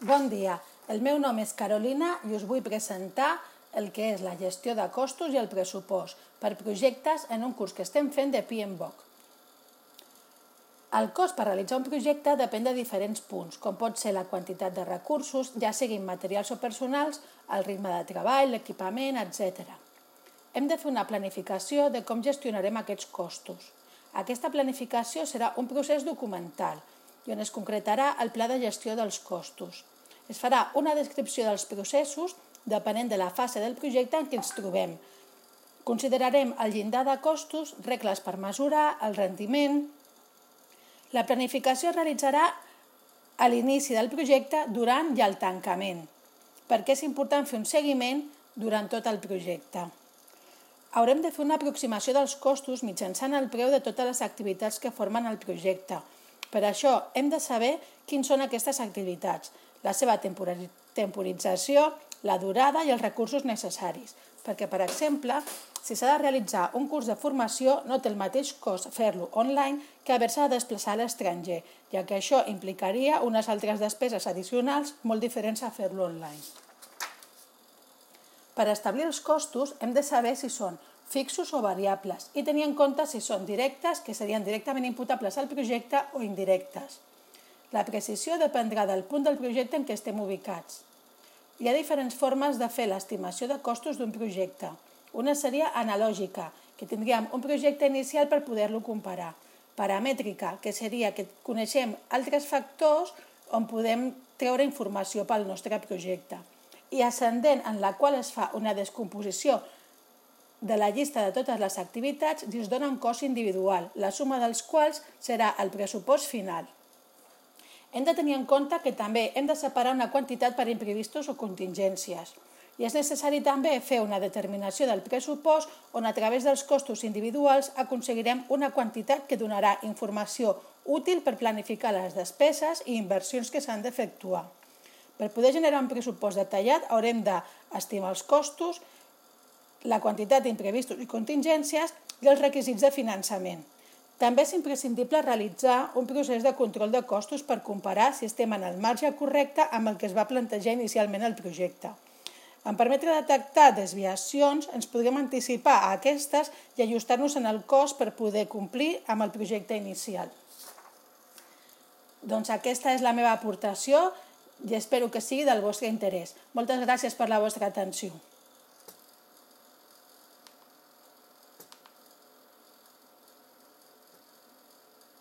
Bon dia, el meu nom és Carolina i us vull presentar el que és la gestió de costos i el pressupost per projectes en un curs que estem fent de PMBOK. El cost per realitzar un projecte depèn de diferents punts, com pot ser la quantitat de recursos, ja siguin materials o personals, el ritme de treball, l'equipament, etc. Hem de fer una planificació de com gestionarem aquests costos. Aquesta planificació serà un procés documental i on es concretarà el pla de gestió dels costos. Es farà una descripció dels processos depenent de la fase del projecte en què ens trobem. Considerarem el llindar de costos, regles per mesurar, el rendiment... La planificació es realitzarà a l'inici del projecte, durant i al tancament, perquè és important fer un seguiment durant tot el projecte. Haurem de fer una aproximació dels costos mitjançant el preu de totes les activitats que formen el projecte. Per això hem de saber quins són aquestes activitats, la seva temporització, la durada i els recursos necessaris. Perquè, per exemple, si s'ha de realitzar un curs de formació, no té el mateix cost fer-lo online que haver-se de desplaçar a l'estranger, ja que això implicaria unes altres despeses addicionals molt diferents a fer-lo online. Per establir els costos hem de saber si són fixos o variables i tenir en compte si són directes, que serien directament imputables al projecte, o indirectes. La precisió dependrà del punt del projecte en què estem ubicats. Hi ha diferents formes de fer l'estimació de costos d'un projecte. Una seria analògica, que tindríem un projecte inicial per poder-lo comparar. Paramètrica, que seria que coneixem altres factors on podem treure informació pel nostre projecte. I ascendent, en la qual es fa una descomposició de la llista de totes les activitats i es dona un cost individual, la suma dels quals serà el pressupost final. Hem de tenir en compte que també hem de separar una quantitat per imprevistos o contingències. I és necessari també fer una determinació del pressupost on a través dels costos individuals aconseguirem una quantitat que donarà informació útil per planificar les despeses i inversions que s'han d'efectuar. Per poder generar un pressupost detallat haurem d'estimar els costos, la quantitat d'imprevistos i contingències i els requisits de finançament. També és imprescindible realitzar un procés de control de costos per comparar si estem en el marge correcte amb el que es va plantejar inicialment el projecte. En permetre detectar desviacions, ens podrem anticipar a aquestes i ajustar-nos en el cost per poder complir amb el projecte inicial. Doncs aquesta és la meva aportació i espero que sigui del vostre interès. Moltes gràcies per la vostra atenció.